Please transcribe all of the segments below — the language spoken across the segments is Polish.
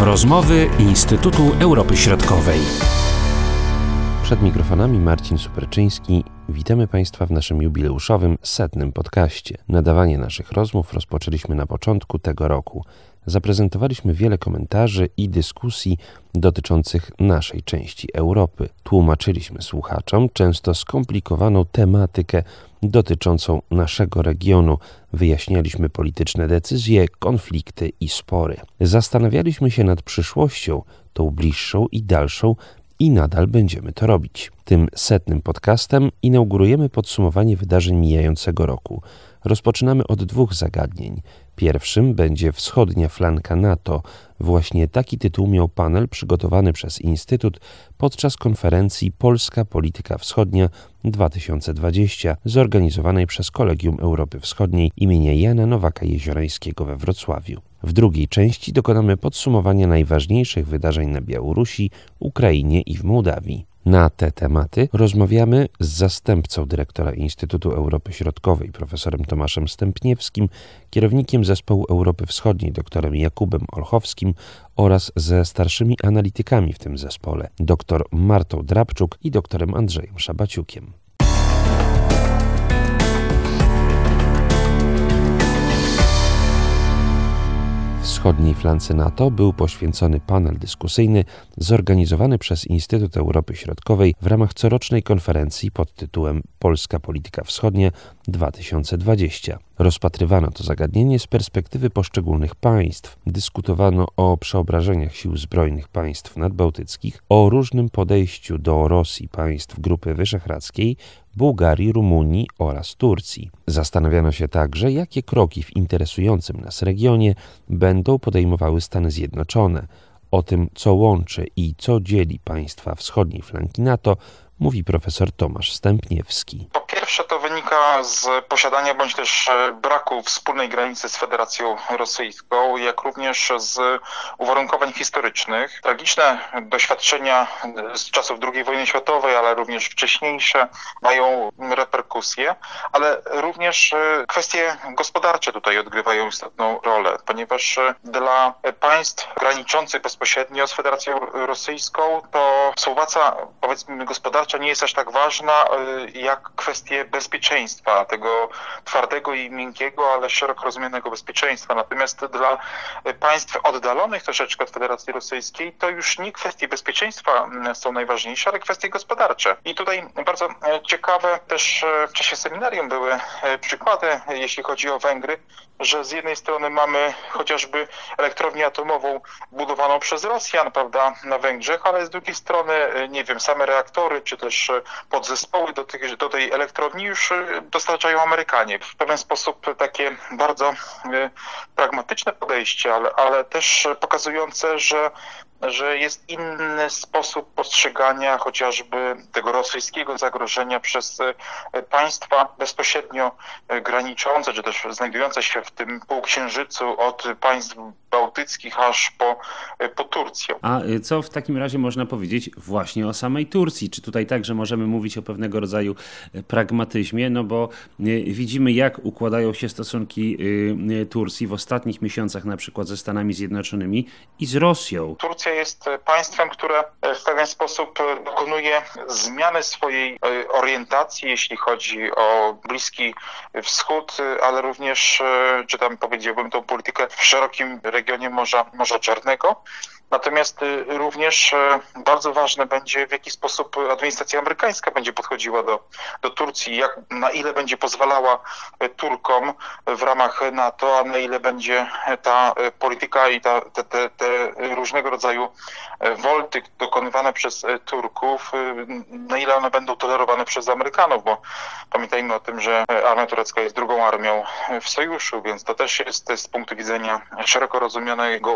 Rozmowy Instytutu Europy Środkowej. Przed mikrofonami Marcin Superczyński. Witamy Państwa w naszym jubileuszowym setnym podcaście. Nadawanie naszych rozmów rozpoczęliśmy na początku tego roku. Zaprezentowaliśmy wiele komentarzy i dyskusji dotyczących naszej części Europy. Tłumaczyliśmy słuchaczom często skomplikowaną tematykę dotyczącą naszego regionu, wyjaśnialiśmy polityczne decyzje, konflikty i spory. Zastanawialiśmy się nad przyszłością, tą bliższą i dalszą, i nadal będziemy to robić. Tym setnym podcastem inaugurujemy podsumowanie wydarzeń mijającego roku. Rozpoczynamy od dwóch zagadnień. Pierwszym będzie wschodnia flanka NATO. Właśnie taki tytuł miał panel przygotowany przez Instytut podczas konferencji Polska Polityka Wschodnia 2020, zorganizowanej przez Kolegium Europy Wschodniej imienia Jana Nowaka Jeziorańskiego we Wrocławiu. W drugiej części dokonamy podsumowania najważniejszych wydarzeń na Białorusi, Ukrainie i w Mołdawii. Na te tematy rozmawiamy z zastępcą dyrektora Instytutu Europy Środkowej, profesorem Tomaszem Stępniewskim, kierownikiem zespołu Europy Wschodniej, doktorem Jakubem Olchowskim oraz ze starszymi analitykami w tym zespole, dr Martą Drabczuk i doktorem Andrzejem Szabaciukiem. Wschodniej flance NATO był poświęcony panel dyskusyjny zorganizowany przez Instytut Europy Środkowej w ramach corocznej konferencji pod tytułem Polska Polityka Wschodnia 2020. Rozpatrywano to zagadnienie z perspektywy poszczególnych państw. Dyskutowano o przeobrażeniach sił zbrojnych państw nadbałtyckich, o różnym podejściu do Rosji państw Grupy Wyszehradzkiej, Bułgarii, Rumunii oraz Turcji. Zastanawiano się także, jakie kroki w interesującym nas regionie będą podejmowały Stany Zjednoczone. O tym, co łączy i co dzieli państwa wschodniej flanki NATO, mówi profesor Tomasz Stępniewski. Po pierwsze to wynika z posiadania bądź też e, braku wspólnej granicy z Federacją Rosyjską, jak również z uwarunkowań historycznych. Tragiczne doświadczenia z czasów II wojny światowej, ale również wcześniejsze mają reperkusje, ale również e, kwestie gospodarcze tutaj odgrywają istotną rolę, ponieważ e, dla państw graniczących bezpośrednio z Federacją Rosyjską to współpraca powiedzmy gospodarcza nie jest aż tak ważna jak kwestie bezpieczeństwa, tego twardego i miękkiego, ale szeroko rozumianego bezpieczeństwa. Natomiast dla państw oddalonych troszeczkę od Federacji Rosyjskiej to już nie kwestie bezpieczeństwa mm, są najważniejsze, ale kwestie gospodarcze. I tutaj bardzo e, ciekawe też e, w czasie seminarium były e, przykłady, jeśli chodzi o Węgry, że z jednej strony mamy chociażby elektrownię atomową budowaną przez Rosjan, prawda, na Węgrzech, ale z drugiej strony, nie wiem, same reaktory, czy też e, podzespoły do, tych, do tej elektrowni już e, dostarczają Amerykanie. W pewien sposób takie bardzo e, pragmatyczne podejście, ale, ale też pokazujące, że że jest inny sposób postrzegania chociażby tego rosyjskiego zagrożenia przez państwa bezpośrednio graniczące, czy też znajdujące się w tym półksiężycu od państw bałtyckich aż po, po Turcję. A co w takim razie można powiedzieć właśnie o samej Turcji? Czy tutaj także możemy mówić o pewnego rodzaju e, pragmatyzmie, no bo e, widzimy jak układają się stosunki e, Turcji w ostatnich miesiącach na przykład ze Stanami Zjednoczonymi i z Rosją. Turcja jest państwem, które w pewien sposób dokonuje zmiany swojej orientacji, jeśli chodzi o Bliski Wschód, ale również, czy tam powiedziałbym, tą politykę w szerokim regionie Morza, Morza Czarnego. Natomiast y, również y, bardzo ważne będzie, w jaki sposób administracja amerykańska będzie podchodziła do, do Turcji, jak, na ile będzie pozwalała y, Turkom w ramach NATO, a na ile będzie ta polityka i ta, te, te, te różnego rodzaju wolty dokonywane przez Turków, na ile one będą tolerowane przez Amerykanów, bo pamiętajmy o tym, że armia turecka jest drugą armią w sojuszu, więc to też jest z punktu widzenia szeroko rozumianego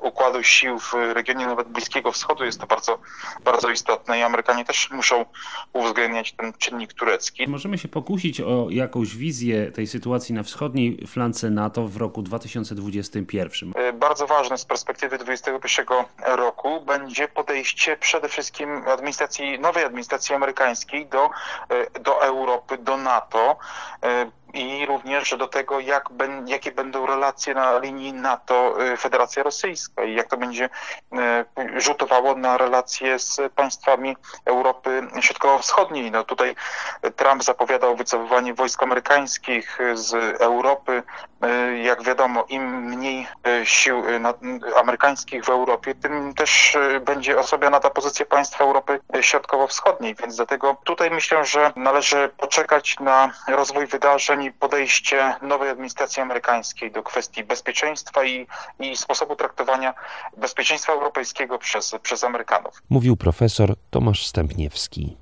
układu sił w regionie nawet Bliskiego Wschodu jest to bardzo, bardzo istotne i Amerykanie też muszą uwzględniać ten czynnik turecki. Możemy się pokusić o jakąś wizję tej sytuacji na wschodniej flance NATO w roku 2021. E, bardzo ważne z perspektywy 2021 roku będzie podejście przede wszystkim administracji, nowej administracji amerykańskiej do, e, do Europy, do NATO. I również do tego, jak ben, jakie będą relacje na linii NATO-Federacja Rosyjska i jak to będzie rzutowało na relacje z państwami Europy Środkowo-Wschodniej. No tutaj Trump zapowiadał wycofywanie wojsk amerykańskich z Europy. Jak wiadomo, im mniej sił amerykańskich w Europie, tym też będzie osłabiona ta pozycja państw Europy Środkowo-Wschodniej, więc dlatego tutaj myślę, że należy poczekać na rozwój wydarzeń i podejście nowej administracji amerykańskiej do kwestii bezpieczeństwa i, i sposobu traktowania bezpieczeństwa europejskiego przez, przez Amerykanów. Mówił profesor Tomasz Stępniewski.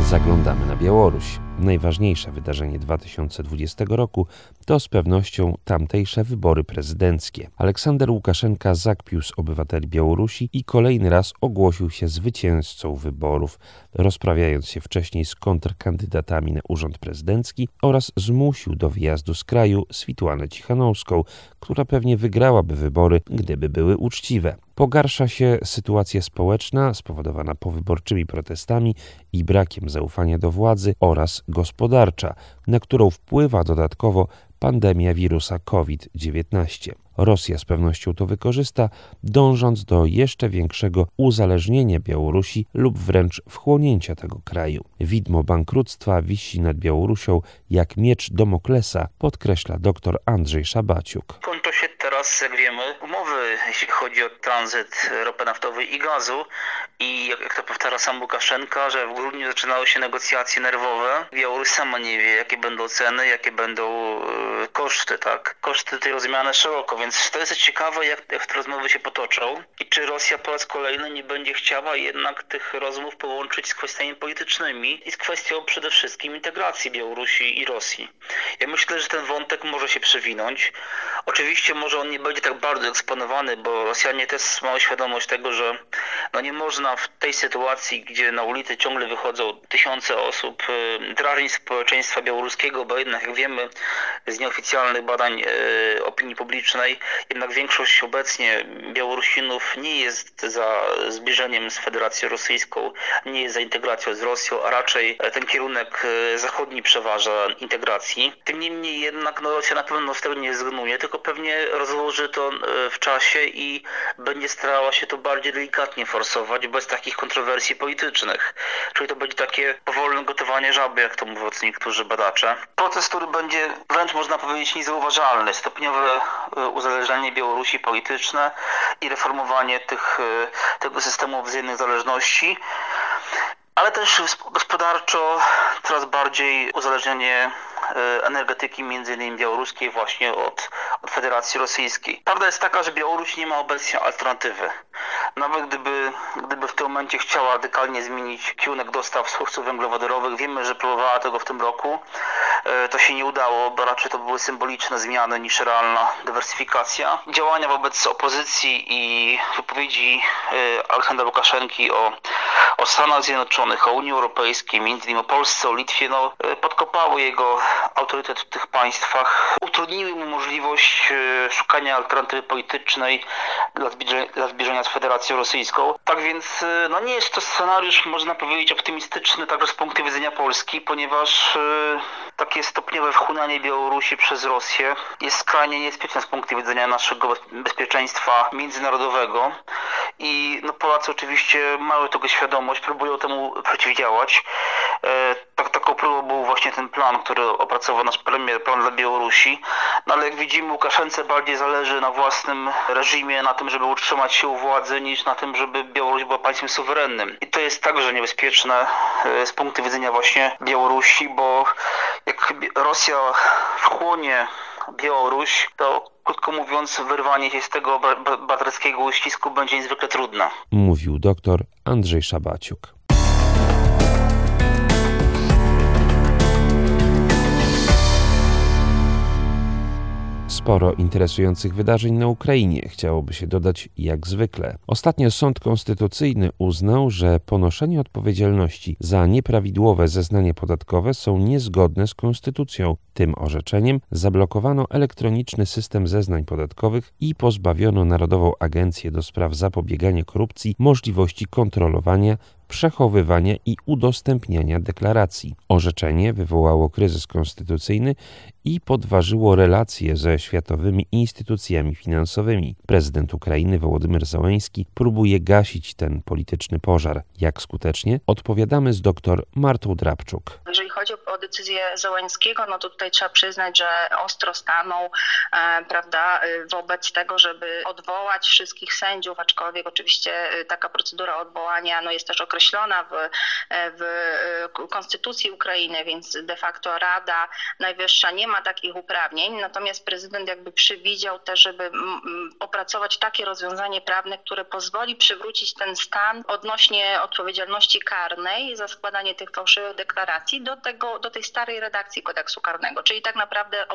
Zaglądamy Białoruś. Najważniejsze wydarzenie 2020 roku to z pewnością tamtejsze wybory prezydenckie. Aleksander Łukaszenka zakpił z obywateli Białorusi i kolejny raz ogłosił się zwycięzcą wyborów, rozprawiając się wcześniej z kontrkandydatami na urząd prezydencki oraz zmusił do wyjazdu z kraju Switłanę Cichanowską, która pewnie wygrałaby wybory, gdyby były uczciwe. Pogarsza się sytuacja społeczna spowodowana powyborczymi protestami i brakiem zaufania do władzy oraz gospodarcza, na którą wpływa dodatkowo pandemia wirusa COVID-19. Rosja z pewnością to wykorzysta, dążąc do jeszcze większego uzależnienia Białorusi lub wręcz wchłonięcia tego kraju. Widmo bankructwa wisi nad Białorusią jak miecz Domoklesa, podkreśla dr Andrzej Szabaciuk. Teraz, jak wiemy, umowy, jeśli chodzi o tranzyt ropy naftowej i gazu i jak to powtarza sam Łukaszenka, że w grudniu zaczynały się negocjacje nerwowe. Białoruś sama nie wie, jakie będą ceny, jakie będą e, koszty, tak? Koszty tej rozmiany szeroko, więc to jest ciekawe, jak, jak te rozmowy się potoczą i czy Rosja po raz kolejny nie będzie chciała jednak tych rozmów połączyć z kwestiami politycznymi i z kwestią przede wszystkim integracji Białorusi i Rosji. Ja myślę, że ten wątek może się przewinąć. Oczywiście może on nie będzie tak bardzo eksponowany, bo Rosjanie też mają świadomość tego, że no nie można w tej sytuacji, gdzie na ulicy ciągle wychodzą tysiące osób, y, drażnić społeczeństwa białoruskiego, bo jednak jak wiemy z nieoficjalnych badań y, opinii publicznej, jednak większość obecnie Białorusinów nie jest za zbliżeniem z Federacją Rosyjską, nie jest za integracją z Rosją, a raczej ten kierunek y, zachodni przeważa integracji. Tym niemniej jednak no, Rosja na pewno z tego nie zrezygnuje, tylko pewnie rozłoży to w czasie i będzie starała się to bardziej delikatnie forsować, bez takich kontrowersji politycznych. Czyli to będzie takie powolne gotowanie żaby, jak to mówią niektórzy badacze. Proces, który będzie wręcz można powiedzieć niezauważalny. Stopniowe e, uzależnienie Białorusi polityczne i reformowanie tych, e, tego systemu wzajemnych zależności ale też gospodarczo coraz bardziej uzależnienie e, energetyki, między innymi białoruskiej, właśnie od Federacji Rosyjskiej. Prawda jest taka, że Białoruś nie ma obecnie alternatywy. Nawet gdyby, gdyby w tym momencie chciała radykalnie zmienić kierunek dostaw surowców węglowodorowych, wiemy, że próbowała tego w tym roku, e, to się nie udało, bo raczej to były symboliczne zmiany niż realna dywersyfikacja. Działania wobec opozycji i wypowiedzi e, Aleksandra Łukaszenki o, o Stanach Zjednoczonych, o Unii Europejskiej, między innymi o Polsce, o Litwie, no, e, podkopały jego autorytet w tych państwach, utrudniły mu możliwość szukania alternatywy politycznej dla zbliżenia, dla zbliżenia z Federacją Rosyjską. Tak więc no nie jest to scenariusz, można powiedzieć, optymistyczny także z punktu widzenia Polski, ponieważ takie stopniowe wchłanianie Białorusi przez Rosję jest skrajnie niebezpieczne z punktu widzenia naszego bezpieczeństwa międzynarodowego i no, Polacy oczywiście mają tego świadomość, próbują temu przeciwdziałać. E, tak, taką próbą był właśnie ten plan, który opracował nasz premier, plan dla Białorusi. No ale jak widzimy, Łukaszence bardziej zależy na własnym reżimie, na tym, żeby utrzymać się u władzy, niż na tym, żeby Białoruś była państwem suwerennym. I to jest także niebezpieczne e, z punktu widzenia właśnie Białorusi, bo jak Rosja wchłonie Białoruś, to krótko mówiąc, wyrwanie się z tego baterskiego uścisku będzie niezwykle trudne. Mówił doktor Andrzej Szabaciuk. Sporo interesujących wydarzeń na Ukrainie, chciałoby się dodać jak zwykle. Ostatnio Sąd Konstytucyjny uznał, że ponoszenie odpowiedzialności za nieprawidłowe zeznania podatkowe są niezgodne z konstytucją. Tym orzeczeniem zablokowano elektroniczny system zeznań podatkowych i pozbawiono Narodową Agencję do Spraw Zapobiegania Korupcji możliwości kontrolowania przechowywania i udostępniania deklaracji. Orzeczenie wywołało kryzys konstytucyjny i podważyło relacje ze światowymi instytucjami finansowymi. Prezydent Ukrainy Wołodymyr Załański próbuje gasić ten polityczny pożar. Jak skutecznie? Odpowiadamy z dr Martą Drabczuk. Chodzi o decyzję Załańskiego, no to tutaj trzeba przyznać, że ostro stanął e, prawda, e, wobec tego, żeby odwołać wszystkich sędziów, aczkolwiek oczywiście e, taka procedura odwołania no, jest też określona w, w konstytucji Ukrainy, więc de facto Rada Najwyższa nie ma takich uprawnień, natomiast prezydent jakby przewidział też, żeby opracować takie rozwiązanie prawne, które pozwoli przywrócić ten stan odnośnie odpowiedzialności karnej za składanie tych fałszywych deklaracji do, tego, do tej starej redakcji kodeksu karnego, czyli tak naprawdę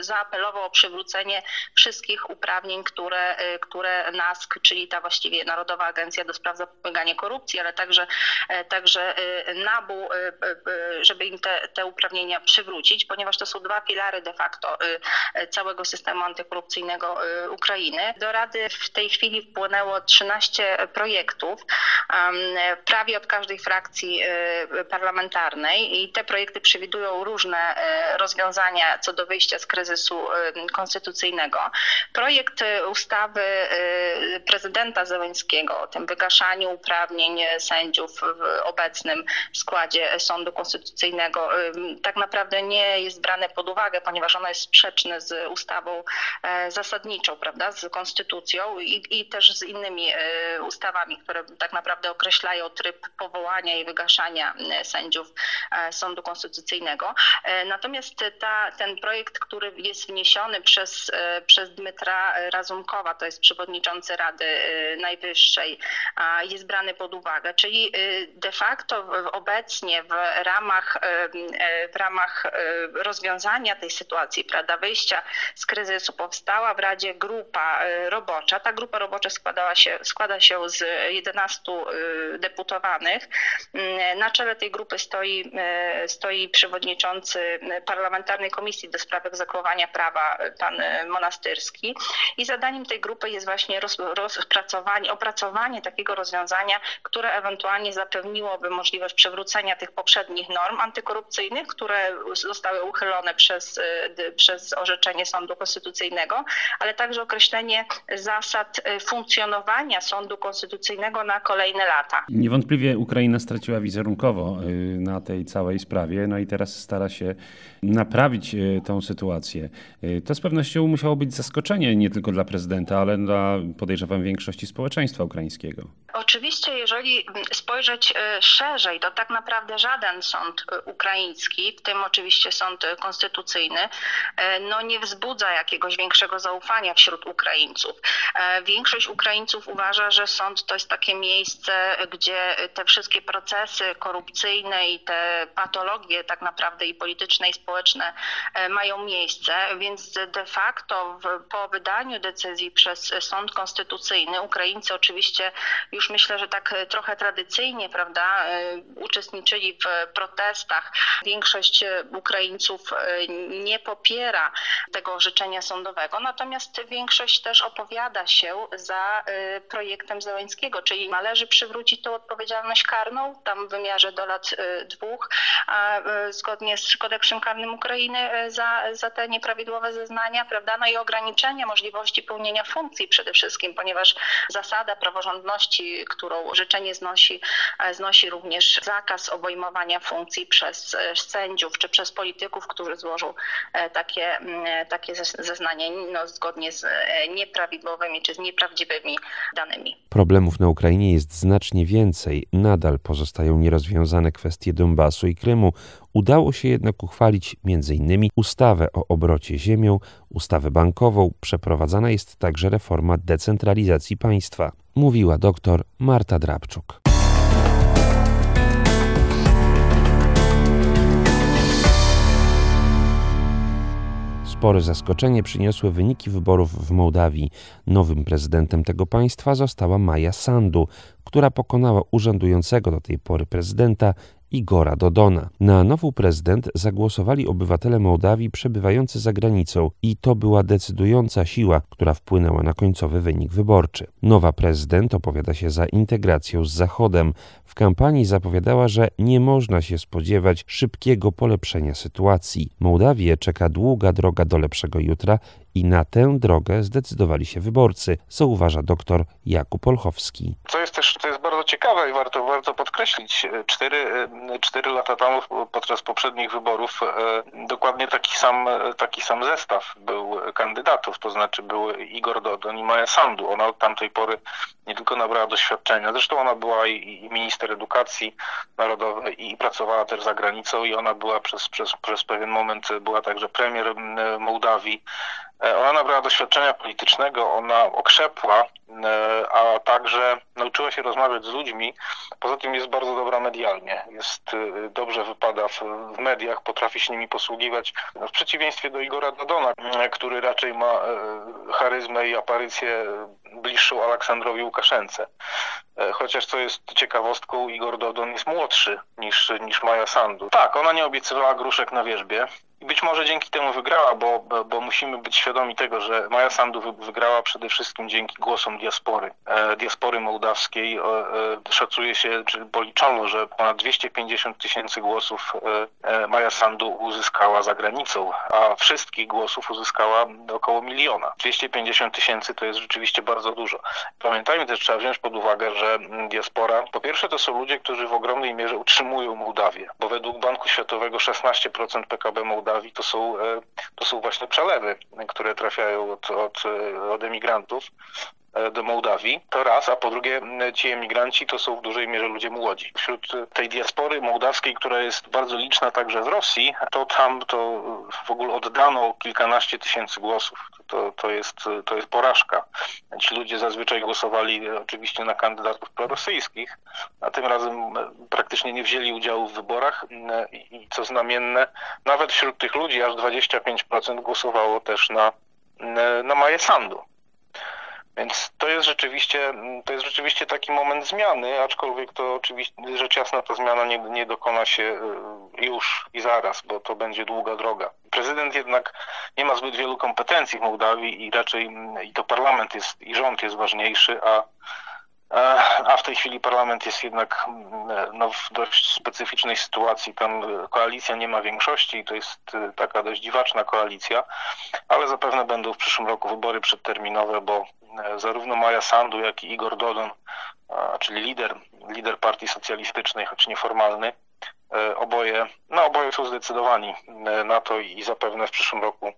zaapelował o przywrócenie wszystkich uprawnień, które, y, które NASK, czyli ta właściwie Narodowa Agencja do Spraw Zapobiegania Korupcji, ale także, e, także y, NABU, y, żeby im te, te uprawnienia przywrócić, ponieważ to są dwa filary de facto całego systemu antykorupcyjnego Ukrainy. Do Rady w tej chwili wpłynęło 13 projektów, prawie od każdej frakcji parlamentarnej i te projekty przewidują różne rozwiązania co do wyjścia z kryzysu konstytucyjnego. Projekt ustawy prezydenta Zełenskiego o tym wygaszaniu uprawnień sędziów w obecnym składzie Sądu Konstytucyjnego tak naprawdę nie jest brane pod uwagę, ponieważ ono jest sprzeczne z ustawą e, zasadniczą, prawda, z konstytucją i, i też z innymi e, ustawami, które tak naprawdę określają tryb powołania i wygaszania sędziów e, Sądu Konstytucyjnego. Natomiast ta, ten projekt, który jest wniesiony przez, przez Dmytra Razumkowa, to jest przewodniczący Rady Najwyższej, jest brany pod uwagę, czyli de facto obecnie w ramach, w ramach rozwiązania tej sytuacji, prawda, wyjścia z kryzysu powstała w Radzie grupa robocza. Ta grupa robocza składała się, składa się z 11 deputowanych. Na czele tej grupy stoi, stoi przewodniczący Parlamentarnej Komisji do Spraw Egzekwowania Prawa, pan Monastyrski. I zadaniem tej grupy jest właśnie opracowanie takiego rozwiązania, które ewentualnie zapewniłoby możliwość przywrócenia tych poprzednich norm antykorupcyjnych, które zostały uchylone przez, przez orzeczenie Sądu Konstytucyjnego, ale także określenie zasad funkcjonowania Sądu Konstytucyjnego na kolejne lata. Niewątpliwie Ukraina straciła wizerunkowo y, na tej całej sprawie, no i teraz stara się naprawić y, tą sytuację. Y, to z pewnością musiało być zaskoczenie nie tylko dla prezydenta, ale dla podejrzewam większości społeczeństwa ukraińskiego. Oczywiście, jeżeli spojrzeć szerzej, to tak naprawdę żaden sąd ukraiński, w tym oczywiście sąd konstytucyjny, no nie wzbudza jakiegoś większego zaufania wśród Ukraińców. Większość Ukraińców uważa, że sąd to jest takie miejsce, gdzie te wszystkie procesy korupcyjne i te patologie tak naprawdę i polityczne i społeczne e, mają miejsce, więc de facto w, po wydaniu decyzji przez Sąd Konstytucyjny Ukraińcy oczywiście już myślę, że tak trochę tradycyjnie, prawda, e, uczestniczyli w protestach. Większość Ukraińców e, nie popiera tego orzeczenia sądowego, natomiast większość też opowiada się za projektem Zeleńskiego, czyli należy przywrócić tą odpowiedzialność karną, tam w wymiarze do lat dwóch, a zgodnie z kodeksem karnym Ukrainy e, za, za te nieprawidłowe zeznania, prawda? No i ograniczenie możliwości pełnienia funkcji przede wszystkim, ponieważ zasada praworządności, którą życzenie znosi, e, znosi również zakaz obejmowania funkcji przez e, sędziów czy przez polityków, którzy złożą takie, takie zeznania no, zgodnie z nieprawidłowymi czy z nieprawdziwymi danymi. Problemów na Ukrainie jest znacznie więcej. Nadal pozostają nierozwiązane kwestie Donbasu i Krymu. Udało się jednak uchwalić m.in. ustawę o obrocie ziemią, ustawę bankową, przeprowadzana jest także reforma decentralizacji państwa, mówiła dr Marta Drabczuk. Spore zaskoczenie przyniosły wyniki wyborów w Mołdawii. Nowym prezydentem tego państwa została Maja Sandu, która pokonała urzędującego do tej pory prezydenta Igora Dodona. Na nową prezydent zagłosowali obywatele Mołdawii przebywający za granicą i to była decydująca siła, która wpłynęła na końcowy wynik wyborczy. Nowa prezydent opowiada się za integracją z Zachodem. W kampanii zapowiadała, że nie można się spodziewać szybkiego polepszenia sytuacji. Mołdawię czeka długa droga do lepszego jutra i na tę drogę zdecydowali się wyborcy, co uważa dr Jakub Olchowski. Co jest też to jest bardzo ciekawe i warto, warto podkreślić. Cztery, cztery lata temu, podczas poprzednich wyborów, e, dokładnie taki sam, taki sam zestaw był kandydatów, to znaczy był Igor Dodon i Maja Sandu. Ona od tamtej pory nie tylko nabrała doświadczenia, zresztą ona była i, i minister edukacji narodowej i pracowała też za granicą i ona była przez, przez, przez pewien moment, była także premier Mołdawii. E, ona nabrała doświadczenia politycznego, ona okrzepła, e, a także nauczyła się rozmawiać z ludźmi. Poza tym jest bardzo dobra medialnie, jest e, dobrze wypada w, w mediach, potrafi się nimi posługiwać. W przeciwieństwie do Igora Dodona, który raczej ma charyzmę i aparycję bliższą Aleksandrowi Łukaszence. Chociaż co jest ciekawostką, Igor Dodon jest młodszy niż, niż Maja Sandu. Tak, ona nie obiecywała gruszek na wierzbie, być może dzięki temu wygrała, bo, bo, bo, musimy być świadomi tego, że Maja Sandu wygrała przede wszystkim dzięki głosom diaspory. E, diaspory mołdawskiej e, szacuje się, czy policzono, że ponad 250 tysięcy głosów e, e, Maja Sandu uzyskała za granicą, a wszystkich głosów uzyskała około miliona. 250 tysięcy to jest rzeczywiście bardzo dużo. Pamiętajmy też, trzeba wziąć pod uwagę, że diaspora, po pierwsze to są ludzie, którzy w ogromnej mierze utrzymują Mołdawię, bo według Banku Światowego 16% PKB Mołdawii Mołdawii to są, e, to są właśnie przelewy, które trafiają od, od, e, od emigrantów do Mołdawii, to raz, a po drugie ci emigranci to są w dużej mierze ludzie młodzi. Wśród tej diaspory mołdawskiej, która jest bardzo liczna także w Rosji, to tam to w ogóle oddano kilkanaście tysięcy głosów. To, to, jest, to jest porażka. Ci ludzie zazwyczaj głosowali oczywiście na kandydatów prorosyjskich, a tym razem praktycznie nie wzięli udziału w wyborach i co znamienne, nawet wśród tych ludzi aż 25% głosowało też na, na Maję Sandu. Więc to jest rzeczywiście, to jest rzeczywiście taki moment zmiany, aczkolwiek to oczywiście rzecz jasna ta zmiana nie, nie dokona się y, już i zaraz, bo to będzie długa droga. Prezydent jednak nie ma zbyt wielu kompetencji w Mołdawii i raczej i to parlament jest i rząd jest ważniejszy, a a w tej chwili parlament jest jednak no, w dość specyficznej sytuacji. Tam koalicja nie ma większości, to jest y, taka dość dziwaczna koalicja, ale zapewne będą w przyszłym roku wybory przedterminowe, bo e, zarówno Maja Sandu, jak i Igor Dodon, czyli lider, lider partii socjalistycznej, choć nieformalny, E, oboje, no oboje są zdecydowani e, na to i zapewne w przyszłym roku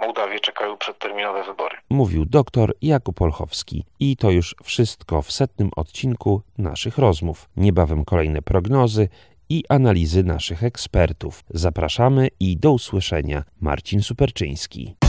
Mołdawię czekają przedterminowe wybory. Mówił doktor Jakub Olchowski. I to już wszystko w setnym odcinku naszych rozmów. Niebawem kolejne prognozy i analizy naszych ekspertów. Zapraszamy i do usłyszenia. Marcin Superczyński.